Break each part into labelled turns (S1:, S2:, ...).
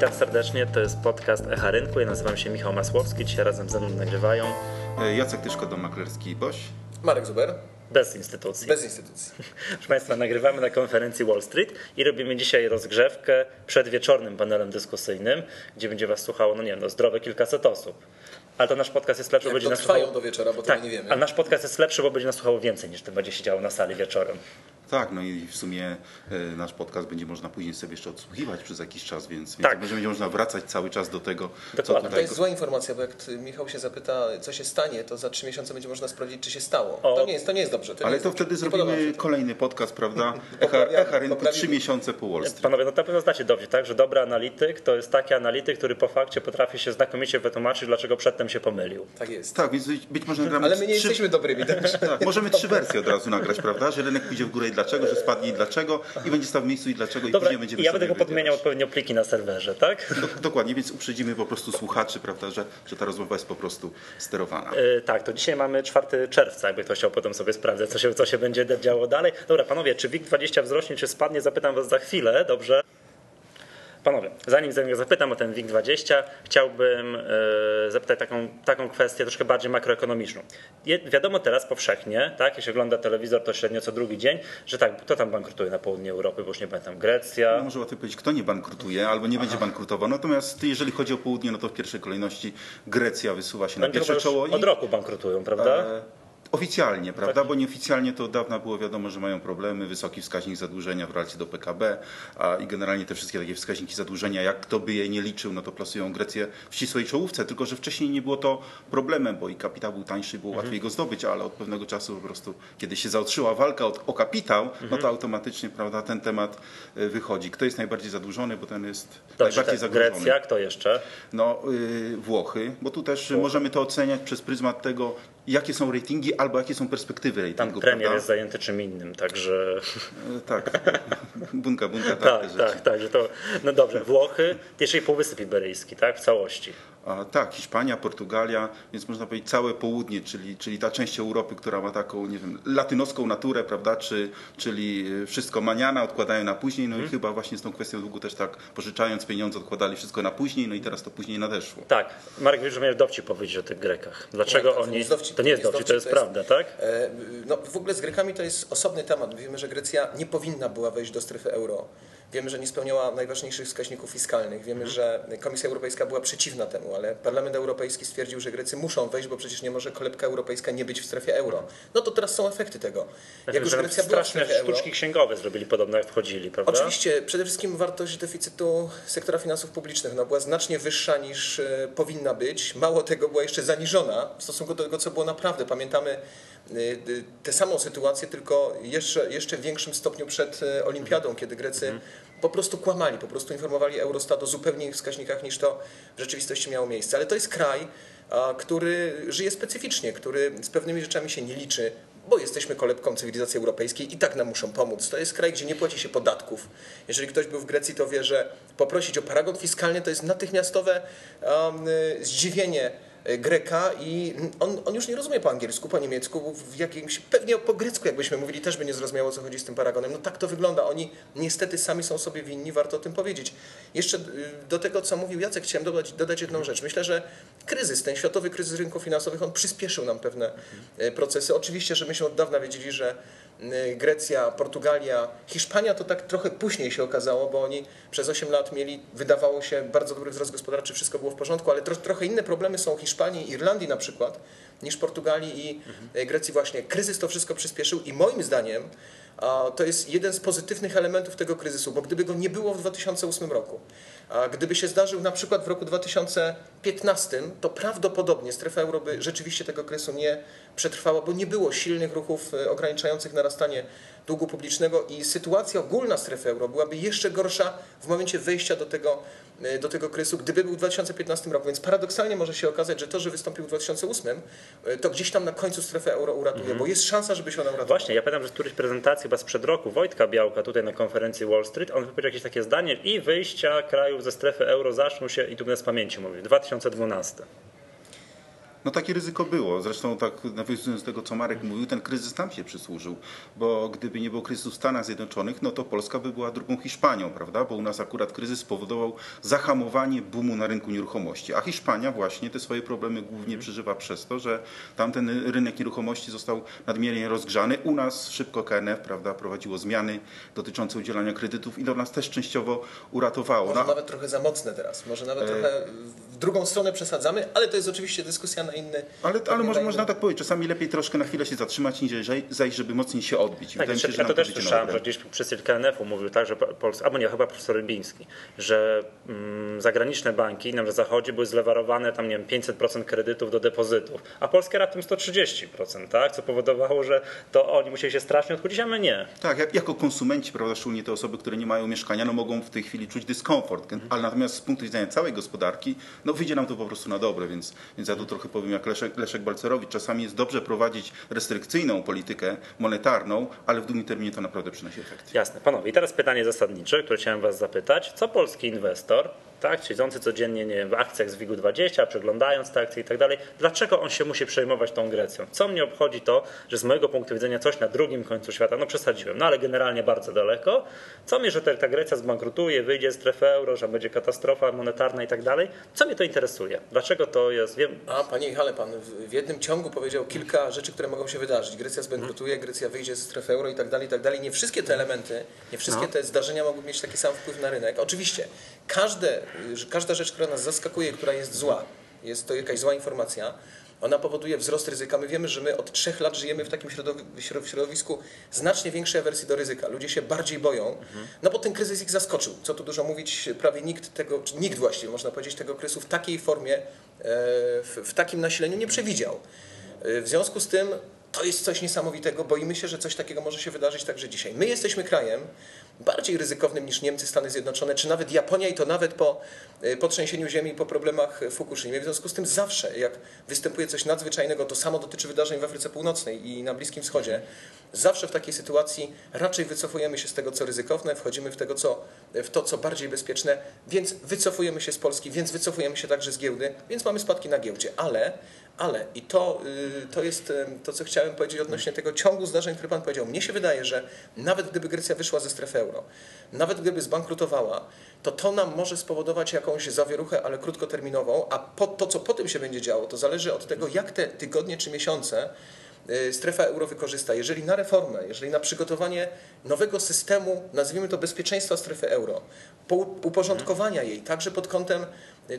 S1: Witam serdecznie, to jest podcast Echa Rynku. Ja nazywam się Michał Masłowski, dzisiaj razem ze mną nagrywają
S2: E, Jacek Tyszko, maklerski Boś.
S3: Marek Zuber,
S1: bez instytucji.
S3: bez instytucji.
S1: Proszę Państwa, nagrywamy na konferencji Wall Street i robimy dzisiaj rozgrzewkę przed wieczornym panelem dyskusyjnym, gdzie będzie Was słuchało, no nie wiem, no zdrowe kilkaset osób. Ale to nasz podcast jest lepszy, bo będzie nas słuchało...
S3: do wieczora, bo
S1: Tak,
S3: tego nie wiemy.
S1: ale nasz podcast jest lepszy, bo będzie nas słuchało więcej niż to będzie się działo na sali wieczorem.
S2: Tak, no i w sumie e, nasz podcast będzie można później sobie jeszcze odsłuchiwać przez jakiś czas, więc, więc
S1: Tak.
S2: będzie, będzie można wracać cały czas do tego, co
S1: Dokładnie.
S3: To
S2: tutaj...
S3: jest zła informacja, bo jak Michał się zapyta, co się stanie, to za trzy miesiące będzie można sprawdzić, czy się stało.
S1: O.
S3: To nie jest, to nie jest dobrze. To
S2: Ale
S3: jest
S2: to
S3: dobrze.
S2: wtedy zrobimy
S3: to.
S2: kolejny podcast, prawda? Echa, Echa Rynku trzy miesiące po Wall Street.
S1: Panowie, no na pewno znacie dowcip, tak? Że dobry analityk to jest taki analityk, który po fakcie potrafi się znakomicie wytłumaczyć, dlaczego przedtem się pomylił.
S3: Tak jest.
S2: Tak, więc być- może nagramy
S3: Ale my nie
S2: trzy,
S3: jesteśmy dobrymi. także-
S2: tak, możemy trzy wersje od razu nagrać, prawda? Że rynek pójdzie w górę i dlaczego, że spadnie i dlaczego i będzie stał w miejscu i dlaczego i
S1: Dobra,
S2: później będziemy
S1: i ja będę tylko podmieniał odpowiednio pliki na serwerze, tak?
S2: Do- Dokładnie, więc uprzedzimy po prostu słuchaczy, prawda, że, że ta rozmowa jest po prostu sterowana.
S1: Yy, tak, to dzisiaj mamy 4 czerwca, jakby ktoś chciał potem sobie sprawdzać, co się, co się będzie działo dalej. Dobra, panowie, czy WIG20 wzrośnie, czy spadnie, zapytam was za chwilę, dobrze? Panowie, zanim zanim zapytam o ten WIG20, chciałbym yy, zapytać taką, taką kwestię troszkę bardziej makroekonomiczną. Je, wiadomo teraz powszechnie, tak, jeśli ogląda telewizor, to średnio co drugi dzień, że tak, kto tam bankrutuje na południu Europy, bo już nie pamiętam, Grecja,
S2: No, może łatwiej powiedzieć, kto nie bankrutuje albo nie będzie bankrutował. Natomiast jeżeli chodzi o południe, no to w pierwszej kolejności Grecja wysuwa się na pierwsze czoło.
S1: od roku bankrutują, prawda?
S2: E, Oficjalnie, prawda? Bo nieoficjalnie to od dawna było wiadomo, że mają problemy, wysoki wskaźnik zadłużenia w relacji do PKB a, i generalnie te wszystkie takie wskaźniki zadłużenia, jak kto by je nie liczył, no to plasują Grecję w ścisłej czołówce, tylko że wcześniej nie było to problemem, bo i kapitał był tańszy, było łatwiej go zdobyć, ale od pewnego czasu po prostu, kiedy się zaostrzyła walka o, o kapitał, no to automatycznie, prawda, ten temat e, wychodzi. Kto jest najbardziej zadłużony, bo ten jest
S1: Dobrze,
S2: najbardziej
S1: tak,
S2: zagrożony.
S1: Grecja, kto jeszcze?
S2: No, y, Włochy, bo tu też możemy to oceniać przez pryzmat tego, jakie są ratingi albo jakie są perspektywy
S1: Tam
S2: ratingu.
S1: premier
S2: prawda?
S1: jest zajęty czym innym, także
S2: E, Tak, bunka, bunka, tak,
S1: tak, tak, tak, że to, no dobrze, Włochy, jeszcze i Półwysep Iberyjski, tak, w całości.
S2: A, tak, Hiszpania, Portugalia, więc można powiedzieć całe południe, czyli, czyli ta część Europy, która ma taką, nie wiem, latynoską naturę, prawda, czy, czyli y, wszystko maniana, odkładają na później, no
S1: Mhm.
S2: i chyba właśnie z tą kwestią długu też tak, pożyczając pieniądze, odkładali wszystko na później, no i teraz to później nadeszło.
S1: Tak, Marek, wiesz, że miałeś dowcip powiedzieć o tych Grekach. Dlaczego
S3: Nie, to
S1: oni...
S3: nie jest dowcip,
S1: to nie jest dowcip, to jest prawda, tak?
S3: E, No, w ogóle z Grekami to jest osobny temat. Wiemy, że Grecja nie powinna była wejść do strefy euro. Wiemy, że nie spełniała najważniejszych wskaźników fiskalnych. Wiemy,
S1: Mhm.
S3: że Komisja Europejska była przeciwna temu, ale Parlament Europejski stwierdził, że Grecy muszą wejść, bo przecież nie może kolebka europejska nie być w strefie euro. No to teraz są efekty tego. Jak już Grecja była w strefie euro,
S1: sztuczki księgowe zrobili podobno, jak wchodzili, prawda?
S3: Oczywiście, przede wszystkim wartość deficytu sektora finansów publicznych no, była znacznie wyższa niż e, powinna być. Mało tego, była jeszcze zaniżona w stosunku do tego, co było naprawdę. Pamiętamy tę samą sytuację, tylko jeszcze, jeszcze w większym stopniu przed e, Olimpiadą, kiedy Grecy po prostu kłamali, po prostu informowali Eurostat o zupełnie innych wskaźnikach niż to w rzeczywistości miało miejsce. Ale to jest kraj, który żyje specyficznie, który z pewnymi rzeczami się nie liczy, bo jesteśmy kolebką cywilizacji europejskiej i tak nam muszą pomóc. To jest kraj, gdzie nie płaci się podatków. Jeżeli ktoś był w Grecji, to wie, że poprosić o paragon fiskalny to jest natychmiastowe um, y, zdziwienie y, Greka i on, on już nie rozumie po angielsku, po niemiecku, w jakimś, pewnie po grecku jakbyśmy mówili, też by nie zrozumiało, co chodzi z tym paragonem. No tak to wygląda. Oni niestety sami są sobie winni, warto o tym powiedzieć. Jeszcze y, do tego, co mówił Jacek, chciałem dodać, dodać jedną rzecz. Myślę, że kryzys, ten światowy kryzys rynków finansowych, on przyspieszył nam pewne y, procesy. Oczywiście, że myśmy od dawna wiedzieli, że Grecja, Portugalia, Hiszpania to tak trochę później się okazało, bo oni przez 8 lat mieli, wydawało się, bardzo dobry wzrost gospodarczy, wszystko było w porządku, ale tro, trochę inne problemy są w Hiszpanii Irlandii na przykład, niż Portugalii i y, Grecji właśnie. Kryzys to wszystko przyspieszył i moim zdaniem to jest jeden z pozytywnych elementów tego kryzysu, bo gdyby go nie było w 2008 roku, gdyby się zdarzył na przykład w roku 2015, to prawdopodobnie strefa euro by rzeczywiście tego kryzysu nie przetrwała, bo nie było silnych ruchów e, ograniczających narastanie długu publicznego i sytuacja ogólna strefy euro byłaby jeszcze gorsza w momencie wejścia do tego, e, do tego kryzysu, gdyby był w 2015 roku. Więc paradoksalnie może się okazać, że to, że wystąpił w 2008, e, to gdzieś tam na końcu strefę euro uratuje, bo jest szansa, żeby się ona uratowała.
S1: Właśnie, ja pamiętam, że w którejś prezentacji chyba sprzed roku Wojtka Białka tutaj na konferencji Wall Street, on wypowiedział jakieś takie zdanie i wyjścia krajów ze strefy euro zaczną się, i tu będę z pamięci mówił, 2012.
S2: No takie ryzyko było. Zresztą tak nawiązując do tego, co Marek mówił, ten kryzys nam się przysłużył, bo gdyby nie było kryzysu w Stanach Zjednoczonych, no to Polska by była drugą Hiszpanią, prawda? Bo u nas akurat kryzys spowodował zahamowanie boomu na rynku nieruchomości, a Hiszpania właśnie te swoje problemy głównie przeżywa przez to, że tamten rynek nieruchomości został nadmiernie rozgrzany. U nas szybko KNF, prawda, prowadziło zmiany dotyczące udzielania kredytów i to nas też częściowo uratowało.
S3: Może
S2: No,
S3: nawet trochę za mocne teraz, może nawet
S2: E,
S3: trochę w drugą stronę przesadzamy, ale to jest oczywiście dyskusja na inny...
S2: ale, ale może,
S3: na
S2: można tak powiedzieć, czasami lepiej troszkę na chwilę się zatrzymać, niż zajść, żeby mocniej się odbić. I
S1: Tak,
S2: wydaje się, że
S1: ja to też słyszałem, że gdzieś przedstawiciel KNF-u mówił tak, że Polska, albo nie, chyba profesor Rybiński, że mm, zagraniczne banki na zachodzie były zlewarowane tam, nie wiem, 500% kredytów do depozytów, a Polskie raptem 130%, tak? Co powodowało, że to oni musieli się strasznie odchudzić, a my nie.
S2: Tak, jak, jako konsumenci, prawda, szczególnie te osoby, które nie mają mieszkania, no mogą w tej chwili czuć dyskomfort, ale natomiast z punktu widzenia całej gospodarki, no wyjdzie nam to po prostu na dobre, więc, więc ja tu trochę powiem jak Leszek, Leszek Balcerowicz, czasami jest dobrze prowadzić restrykcyjną politykę monetarną, ale w długim terminie to naprawdę przynosi efekt.
S1: Jasne, panowie. I teraz pytanie zasadnicze, które chciałem was zapytać. Co polski inwestor, tak, siedzący codziennie nie wiem, w akcjach z WIG-20, przeglądając te akcje i tak dalej, dlaczego on się musi przejmować tą Grecją? Co mnie obchodzi to, że z mojego punktu widzenia coś na drugim końcu świata, no przesadziłem, no ale generalnie bardzo daleko. Co mnie, że ta, ta Grecja zbankrutuje, wyjdzie z strefy euro, że będzie katastrofa monetarna i tak dalej? Co mnie to interesuje? Dlaczego to jest, wiem,
S3: A, panie Michale, pan w jednym ciągu powiedział kilka rzeczy, które mogą się wydarzyć. Grecja zbankrutuje, Grecja wyjdzie z strefy euro i tak dalej, i tak dalej. Nie wszystkie te elementy, nie wszystkie
S1: No.
S3: te zdarzenia mogą mieć taki sam wpływ na rynek. Oczywiście, każde, każda rzecz, która nas zaskakuje, która jest zła, jest to jakaś zła informacja, ona powoduje wzrost ryzyka. My wiemy, że my od trzech lat żyjemy w takim środowisku znacznie większej awersji do ryzyka. Ludzie się bardziej boją, no bo ten kryzys ich zaskoczył. Co tu dużo mówić, prawie nikt tego, czy nikt właściwie można powiedzieć, tego kryzysu w takiej formie, e, w, w takim nasileniu nie przewidział. E, W związku z tym to jest coś niesamowitego. Boimy się, że coś takiego może się wydarzyć także dzisiaj. My jesteśmy krajem bardziej ryzykownym niż Niemcy, Stany Zjednoczone, czy nawet Japonia i to nawet po, e, po trzęsieniu ziemi, po problemach w Fukushimie. W związku z tym zawsze, jak występuje coś nadzwyczajnego, to samo dotyczy wydarzeń w Afryce Północnej i na Bliskim Wschodzie, zawsze w takiej sytuacji raczej wycofujemy się z tego, co ryzykowne, wchodzimy w, tego, co, w to, co bardziej bezpieczne, więc wycofujemy się z Polski, więc wycofujemy się także z giełdy, więc mamy spadki na giełdzie, ale ale, i to, y, to jest to, co chciałem powiedzieć odnośnie tego ciągu zdarzeń, które Pan powiedział. Mnie się wydaje, że nawet gdyby Grecja wyszła ze strefy euro, nawet gdyby zbankrutowała, to to nam może spowodować jakąś zawieruchę, ale krótkoterminową, a po, to, co potem się będzie działo, to zależy od tego, jak te tygodnie czy miesiące y, strefa euro wykorzysta. Jeżeli na reformę, jeżeli na przygotowanie nowego systemu, nazwijmy to bezpieczeństwa strefy euro, po uporządkowania jej, także pod kątem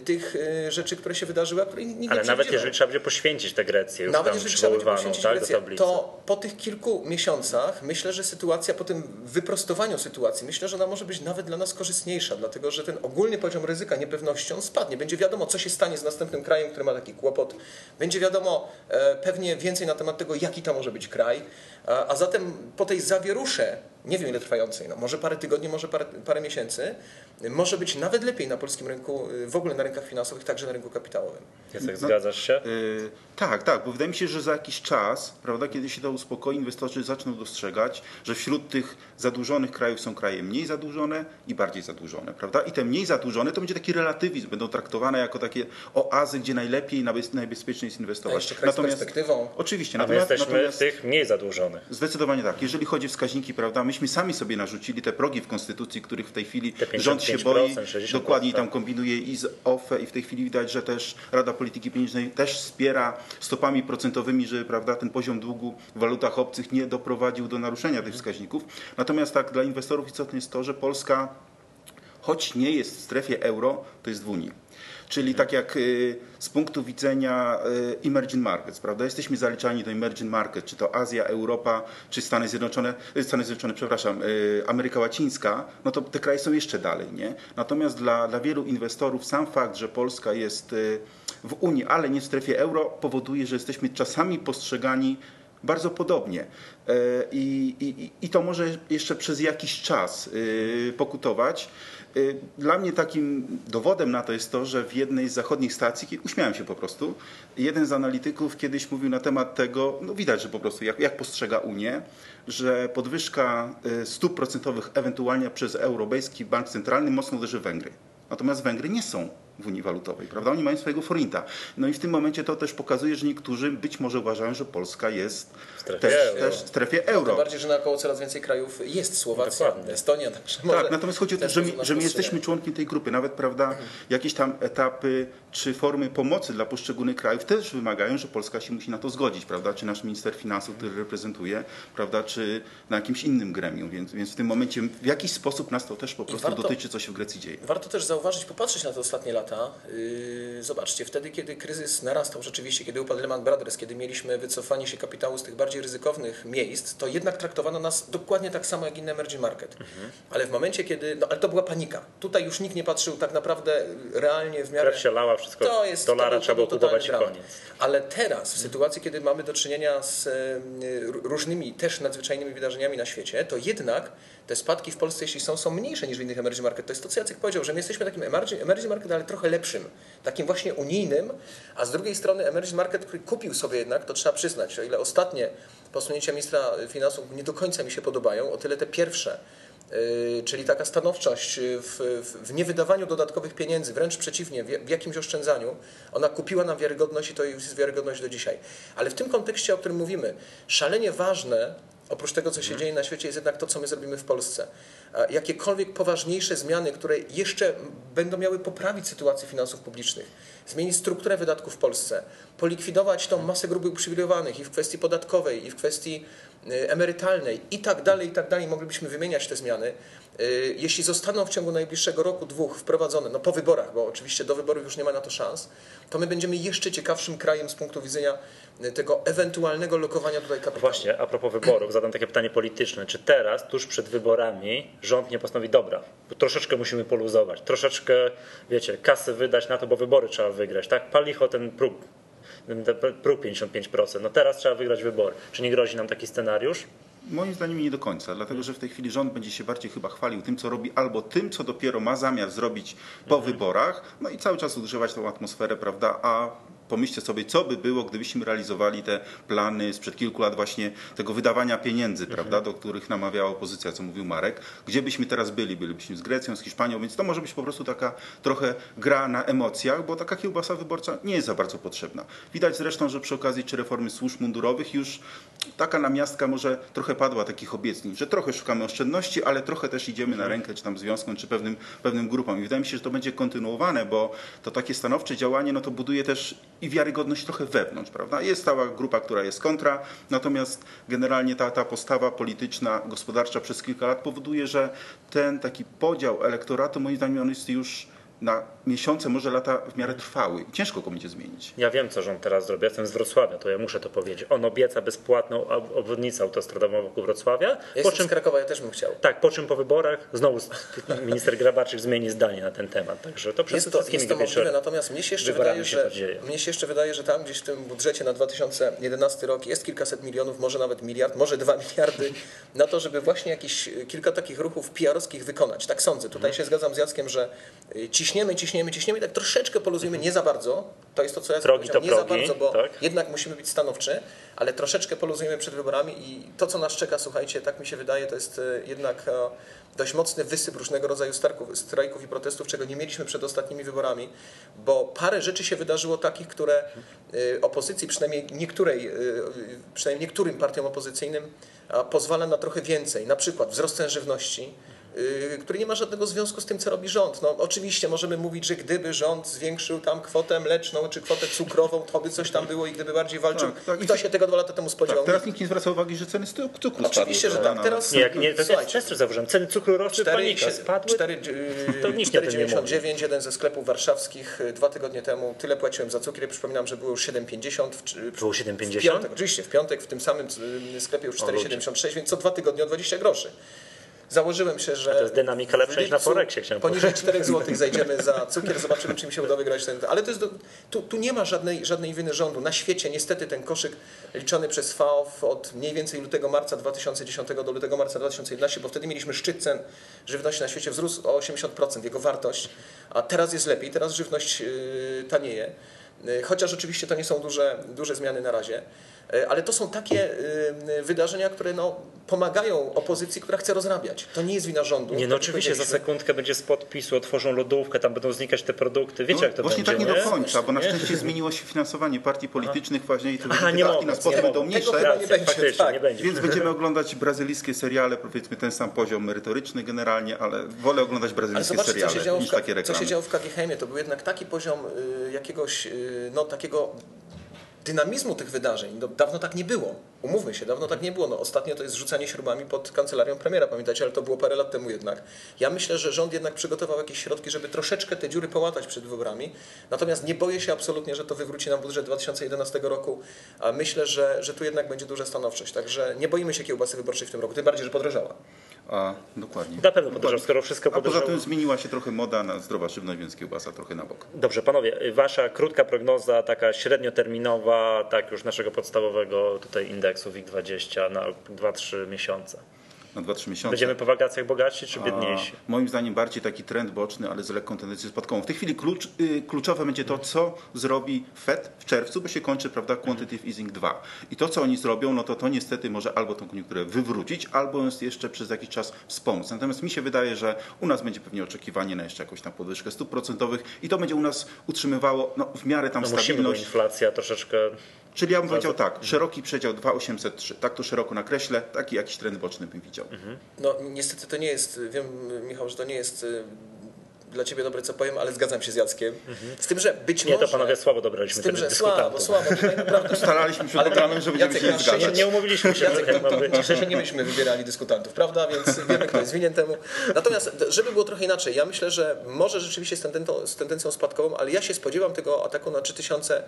S3: tych y, rzeczy, które się wydarzyły, a które nie
S1: ale nawet
S3: przewidział.
S1: jeżeli trzeba będzie poświęcić tę Grecję, już
S3: Nawet jeżeli trzeba będzie poświęcić
S1: tak,
S3: Grecję, to po tych kilku miesiącach myślę, że sytuacja, po tym wyprostowaniu sytuacji, myślę, że ona może być nawet dla nas korzystniejsza, dlatego że ten ogólny poziom ryzyka niepewnością spadnie. Będzie wiadomo, co się stanie z następnym krajem, który ma taki kłopot. Będzie wiadomo e, pewnie więcej na temat tego, jaki to może być kraj. A zatem po tej zawierusze, nie wiem ile trwającej, no może parę tygodni, może parę, parę miesięcy, może być nawet lepiej na polskim rynku, y, w ogóle na rynkach finansowych, także na rynku kapitałowym.
S1: Jacek, zgadzasz się?
S2: Yy, tak, tak, bo wydaje mi się, że za jakiś czas, prawda, kiedy się to uspokoi, inwestorzy zaczną dostrzegać, że wśród tych zadłużonych krajów są kraje mniej zadłużone i bardziej zadłużone, prawda? I te mniej zadłużone to będzie taki relatywizm, będą traktowane jako takie oazy, gdzie najlepiej najbezpieczniej jest
S3: A
S2: inwestować.
S3: jeszcze kraj z perspektywą.
S2: Oczywiście,
S1: A my
S2: natomiast,
S1: jesteśmy
S2: natomiast
S1: tych mniej zadłużonych.
S2: Zdecydowanie tak. Jeżeli chodzi o wskaźniki, prawda, myśmy sami sobie narzucili te progi w Konstytucji, których w tej chwili rząd się
S1: 55%,
S2: boi.
S1: 60%,
S2: Dokładnie tam kombinuje i z OFE i w tej chwili widać, że też Rada Polityki Pieniężnej też wspiera stopami procentowymi, żeby prawda, ten poziom długu w walutach obcych nie doprowadził do naruszenia tych wskaźników. Natomiast tak dla inwestorów istotne jest to, że Polska choć nie jest w strefie euro, to jest w Unii. Czyli tak jak y, z punktu widzenia y, emerging markets, prawda? Jesteśmy zaliczani do emerging market, czy to Azja, Europa, czy Stany Zjednoczone, y, Stany Zjednoczone, przepraszam, Ameryka Łacińska, no to te kraje są jeszcze dalej, nie? Natomiast dla, dla wielu inwestorów sam fakt, że Polska jest w Unii, ale nie w strefie euro, powoduje, że jesteśmy czasami postrzegani bardzo podobnie. I, i, I to może jeszcze przez jakiś czas pokutować. Y, Dla mnie takim dowodem na to jest to, że w jednej z zachodnich stacji, uśmiałem się po prostu, jeden z analityków kiedyś mówił na temat tego, no widać, że po prostu jak, jak postrzega Unię, że podwyżka y, stóp procentowych ewentualnie przez Europejski Bank Centralny mocno uderzy w Węgry. Natomiast Węgry nie są w Unii Walutowej, prawda? Oni mają swojego forinta. No i w tym momencie to też pokazuje, że niektórzy być może uważają, że Polska jest
S1: W strefie
S2: też,
S1: euro.
S2: też w strefie
S3: Tym
S2: euro.
S3: bardziej, że naokoło coraz więcej krajów jest Słowacja,
S1: Dokładnie.
S3: Estonia. Także
S2: Tak, natomiast chodzi o to, że my, że my jesteśmy członkiem tej grupy. Nawet, prawda, jakieś tam etapy czy formy pomocy dla poszczególnych krajów też wymagają, że Polska się musi na to zgodzić, prawda? Czy nasz minister finansów, który reprezentuje, prawda, czy na jakimś innym gremium. Więc, więc w tym momencie w jakiś sposób nas to też po prostu
S3: warto-
S2: dotyczy, co się w Grecji dzieje.
S3: Warto też zauważyć, popatrzeć na te ostatnie lata. Yy, Zobaczcie, wtedy, kiedy kryzys narastał rzeczywiście, kiedy upadł Lehman Brothers, kiedy mieliśmy wycofanie się kapitału z tych bardziej ryzykownych miejsc, to jednak traktowano nas dokładnie tak samo jak inny emerging market. Ale w momencie, kiedy, no ale to była panika. Tutaj już nikt nie patrzył tak naprawdę realnie w miarę...
S1: Krew się lała, wszystko
S3: To jest to
S1: dolara
S3: to
S1: trzeba było kupować i koniec.
S3: Ale teraz, w sytuacji, kiedy mamy do czynienia z różnymi też nadzwyczajnymi wydarzeniami na świecie, to jednak te spadki w Polsce, jeśli są, są mniejsze niż w innych emerging market. To jest to, co Jacek powiedział, że my jesteśmy takim emerging market, ale trochę lepszym, takim właśnie unijnym, a z drugiej strony emerging market, który kupił sobie jednak, to trzeba przyznać, o ile ostatnie posunięcia ministra finansów nie do końca mi się podobają, o tyle te pierwsze, Yy, czyli taka stanowczość w, w, niewydawaniu dodatkowych pieniędzy, wręcz przeciwnie, w, w jakimś oszczędzaniu, ona kupiła nam wiarygodność i to jest wiarygodność do dzisiaj. Ale w tym kontekście, o którym mówimy, szalenie ważne, oprócz tego, co się dzieje na świecie, jest jednak to, co my zrobimy w Polsce. Jakiekolwiek poważniejsze zmiany, które jeszcze będą miały poprawić sytuację finansów publicznych, zmienić strukturę wydatków w Polsce, polikwidować tą masę grup uprzywilejowanych i w kwestii podatkowej, i w kwestii y, emerytalnej i tak dalej, i tak dalej, moglibyśmy wymieniać te zmiany. Y, Jeśli zostaną w ciągu najbliższego roku, dwóch wprowadzone, no po wyborach, bo oczywiście do wyborów już nie ma na to szans, to my będziemy jeszcze ciekawszym krajem z punktu widzenia y, tego ewentualnego lokowania tutaj kapitału.
S1: Właśnie, a propos wyborów, zadam takie pytanie polityczne. Czy teraz, tuż przed wyborami, rząd nie postanowi, dobra, troszeczkę musimy poluzować, troszeczkę, wiecie, kasy wydać na to, bo wybory trzeba wygrać, tak? Palicho ten próg, próg 55%, no teraz trzeba wygrać wybory. Czy nie grozi nam taki scenariusz?
S2: Moim zdaniem nie do końca, dlatego że w tej chwili rząd będzie się bardziej chyba chwalił tym, co robi, albo tym, co dopiero ma zamiar zrobić po wyborach, no i cały czas używać tą atmosferę, prawda, a pomyślcie sobie, co by było, gdybyśmy realizowali te plany sprzed kilku lat właśnie tego wydawania pieniędzy, prawda, do których namawiała opozycja, co mówił Marek. Gdzie byśmy teraz byli? Bylibyśmy z Grecją, z Hiszpanią, więc to może być po prostu taka trochę gra na emocjach, bo taka kiełbasa wyborcza nie jest za bardzo potrzebna. Widać zresztą, że przy okazji czy reformy służb mundurowych już taka namiastka może trochę padła takich obietnic, że trochę szukamy oszczędności, ale trochę też idziemy na rękę czy tam związkom, czy pewnym, pewnym grupom. I wydaje mi się, że to będzie kontynuowane, bo to takie stanowcze działanie, no to buduje też i wiarygodność trochę wewnątrz, prawda? Jest cała grupa, która jest kontra, natomiast generalnie ta, ta postawa polityczna, gospodarcza przez kilka lat powoduje, że ten taki podział elektoratu, moim zdaniem, on jest już na miesiące, może lata w miarę trwały. I ciężko go będzie zmienić.
S1: Ja wiem, co rząd teraz zrobi. Ja jestem z Wrocławia, to ja muszę to powiedzieć. On obieca bezpłatną ob- obwodnicę autostradową wokół Wrocławia,
S3: Ja
S1: po
S3: jestem
S1: czym
S3: z Krakowa, ja też bym chciał.
S1: Tak, po czym po wyborach znowu minister Grabarczyk zmieni zdanie na ten temat. Także to przed
S3: Jest to,
S1: wszystkimi
S3: jest to możliwe, natomiast mnie się jeszcze wydaje,
S1: się
S3: że mnie się jeszcze wydaje, że tam gdzieś w tym budżecie na 2011 rok jest kilkaset milionów, może nawet miliard, może dwa miliardy na to, żeby właśnie jakieś kilka takich ruchów PR-owskich wykonać. Tak sądzę. Tutaj się zgadzam z Jackiem, że y, ciśniemy, ciśniemy, ciśniemy i tak troszeczkę poluzujemy, nie za bardzo. To jest to, co ja
S1: Progi to
S3: nie za
S1: progi,
S3: bardzo, bo
S1: tak?
S3: jednak musimy być stanowczy, ale troszeczkę poluzujemy przed wyborami i to, co nas czeka, słuchajcie, tak mi się wydaje, to jest y, jednak e, dość mocny wysyp różnego rodzaju starków, strajków i protestów, czego nie mieliśmy przed ostatnimi wyborami, bo parę rzeczy się wydarzyło takich, które y, opozycji, przynajmniej niektórej, przynajmniej niektórym partiom opozycyjnym pozwala na trochę więcej, na przykład wzrost cen żywności, który nie ma żadnego związku z tym, co robi rząd. No, oczywiście możemy mówić, że gdyby rząd zwiększył tam kwotę mleczną czy kwotę cukrową, to by coś tam było i gdyby bardziej walczył.
S2: Tak, tak.
S3: Kto się tego dwa lata temu spodziewał?
S2: Tak, teraz nikt nie zwraca uwagi, że ceny cukru
S3: Oczywiście, że
S2: spadły,
S3: tak. Teraz
S1: Nie, jak nie, to jest też zauważyłem. Ceny cukru rosły, panika spadły.
S3: 4,
S1: To nikt o tym nie
S3: 4,99, jeden ze sklepów warszawskich y, dwa tygodnie temu. Tyle płaciłem za cukier. Przypominam, że było już 7,50. w- czy-
S1: Było
S3: W
S1: 7,50?
S3: piątek, oczywiście, w piątek w tym samym y, sklepie już
S1: O, ludzie.
S3: 4,76, więc co dwa tygodnie o 20 groszy. Założyłem się, że.
S1: to jest dynamika lepsza niż na Forexie, chciałem
S3: Poniżej 4 zł zajdziemy za cukier, zobaczymy, czy mi się uda wygrać ten. Ale to jest do, tu, tu nie ma żadnej, żadnej winy rządu. Na świecie niestety ten koszyk liczony przez FAO od mniej więcej lutego marca 2010 do lutego marca 2011, bo wtedy mieliśmy szczyt cen żywności na świecie, wzrósł o 80% jego wartość, a teraz jest lepiej, teraz żywność yy, tanieje. Yy, Chociaż oczywiście to nie są duże, duże zmiany na razie. E, Ale to są takie y, wydarzenia, które no, pomagają opozycji, która chce rozrabiać. To nie jest wina rządu.
S1: Nie, no
S3: tak
S1: oczywiście za sekundkę będzie z podpisu, otworzą lodówkę, tam będą znikać te produkty. Wiecie
S2: No,
S1: jak to
S2: właśnie
S1: będzie,
S2: tak nie,
S1: nie?
S2: do końca, bo na
S1: Nie?
S2: szczęście zmieniło się finansowanie partii politycznych właśnie i te
S1: Aha, nie mogą,
S2: na
S1: nie mogą.
S2: będą mniejsze.
S3: nie będzie, tak.
S1: nie będzie.
S2: Więc będziemy oglądać brazylijskie seriale, powiedzmy ten sam poziom merytoryczny generalnie, ale wolę oglądać
S3: Ale
S2: brazylijskie
S3: co się,
S2: seriale
S3: działo w,
S2: niż takie
S3: co
S2: reklamy.
S3: się działo w KGHM. To był jednak taki poziom y, jakiegoś, y, no takiego dynamizmu tych wydarzeń. No, dawno tak nie było. Umówmy się, dawno tak nie było. No, ostatnio to jest rzucanie śrubami pod kancelarią premiera, pamiętacie, ale to było parę lat temu jednak. Ja myślę, że rząd jednak przygotował jakieś środki, żeby troszeczkę te dziury połatać przed wyborami. Natomiast nie boję się absolutnie, że to wywróci nam budżet 2011 roku. A myślę, że, że tu jednak będzie duża stanowczość. Także nie boimy się kiełbasy wyborczej w tym roku. Tym bardziej, że podrożała.
S2: A, dokładnie.
S1: Na pewno podrożał, skoro wszystko
S2: A poza tym zmieniła się trochę moda na zdrowa żywność, więc kiełbasa trochę na bok.
S1: Dobrze, panowie, wasza krótka prognoza, taka średnioterminowa, tak już naszego podstawowego tutaj indeksu WIG20 na 2-3 miesiące.
S2: Na 2-3 miesiące.
S1: Będziemy po wakacjach bogatsi czy biedniejsi?
S2: A, moim zdaniem bardziej taki trend boczny, ale z lekką tendencją spadkową. W tej chwili klucz, y, kluczowe będzie to, co zrobi Fed w czerwcu, bo się kończy prawda, Quantitative Easing 2. I to, co oni zrobią, no to to niestety może albo tą koniunkturę wywrócić, albo jeszcze przez jakiś czas wspomóc. Natomiast mi się wydaje, że u nas będzie pewnie oczekiwanie na jeszcze jakąś tam podwyżkę stóp procentowych i to będzie u nas utrzymywało no, w miarę tam
S1: No musimy, bo
S2: stabilność.
S1: inflacja troszeczkę...
S2: Czyli ja bym powiedział tak, szeroki przedział 2803, tak to szeroko nakreślę, taki jakiś trend boczny bym widział.
S3: No niestety to nie jest, wiem Michał, że to nie jest y, dla Ciebie dobre co powiem, ale zgadzam się z Jackiem. Z tym, że być
S1: Nie,
S3: może...
S1: to panowie słabo dobraliśmy
S3: Z tym, że słabo, słabo. Naprawdę
S2: Staraliśmy przed
S3: Ale
S2: programem, że będziemy
S3: Jacek,
S2: się nie zgadzać.
S1: Nie umówiliśmy się,
S3: Jacek,
S1: jak
S3: to,
S1: ma być.
S3: nie myśmy wybierali dyskutantów, prawda? Więc wiemy, kto jest winien temu. Natomiast, żeby było trochę inaczej, ja myślę, że może rzeczywiście z tendencją, z tendencją spadkową, ale ja się spodziewam tego ataku na 3000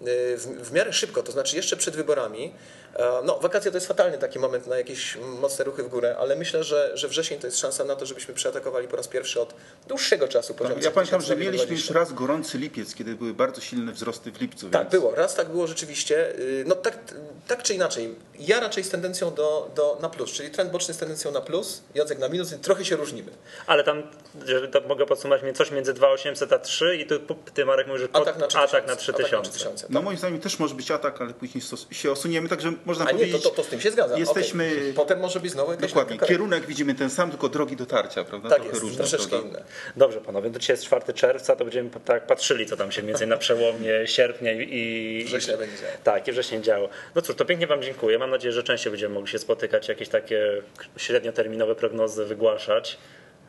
S3: w, w miarę szybko, to znaczy jeszcze przed wyborami. E, No, wakacje to jest fatalny taki moment na jakieś mocne ruchy w górę, ale myślę, że, że wrzesień to jest szansa na to, żebyśmy przeatakowali po raz pierwszy od dłuższego czasu poziom
S2: Tak, Ja pamiętam, że
S3: 3000
S2: mieliśmy już
S3: 20.
S2: raz gorący lipiec, kiedy były bardzo silne wzrosty w lipcu.
S3: Tak,
S2: więc...
S3: było. Raz tak było rzeczywiście. Yy, No tak, tak czy inaczej. Ja raczej z tendencją do, do, na plus, czyli trend boczny z tendencją na plus, Jacek na minus, więc trochę się różnimy.
S1: Ale tam, że to mogę podsumować, coś między 2800 a 3 i tu ty Marek mówisz, że pod,
S3: Atak na 3000.
S1: atak na 3000.
S3: Atak na 3000.
S2: No moim zdaniem też może być atak, ale później się osuniemy, także można
S3: A nie, to,
S2: powiedzieć,
S3: to, to z tym się zgadza.
S2: jesteśmy-
S3: Okej. Potem może być znowu jakaś
S2: dokładnie, kierunek widzimy ten sam, tylko drogi dotarcia, prawda?
S3: Tak
S2: Trochę
S3: jest,
S2: różne,
S3: troszeczkę
S2: prawda?
S3: inne.
S1: Dobrze panowie, to dzisiaj jest 4 czerwca, to będziemy tak patrzyli, co tam się mniej więcej na przełomie sierpnia i, i
S3: Września będzie działo.
S1: Tak, i września działo. No cóż, to pięknie wam dziękuję. Mam nadzieję, że częściej będziemy mogli się spotykać, jakieś takie średnioterminowe prognozy wygłaszać.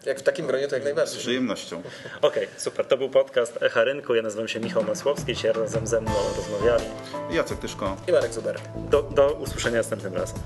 S3: Jak w takim gronie to jak
S2: Z
S3: najbardziej.
S2: przyjemnością.
S1: Okej, super. To był podcast Echa Rynku. Ja nazywam się Michał Masłowski. Dzisiaj razem ze mną rozmawiali.
S2: Jacek Tyszko.
S3: I Marek Zuber.
S1: Do, do usłyszenia następnym razem.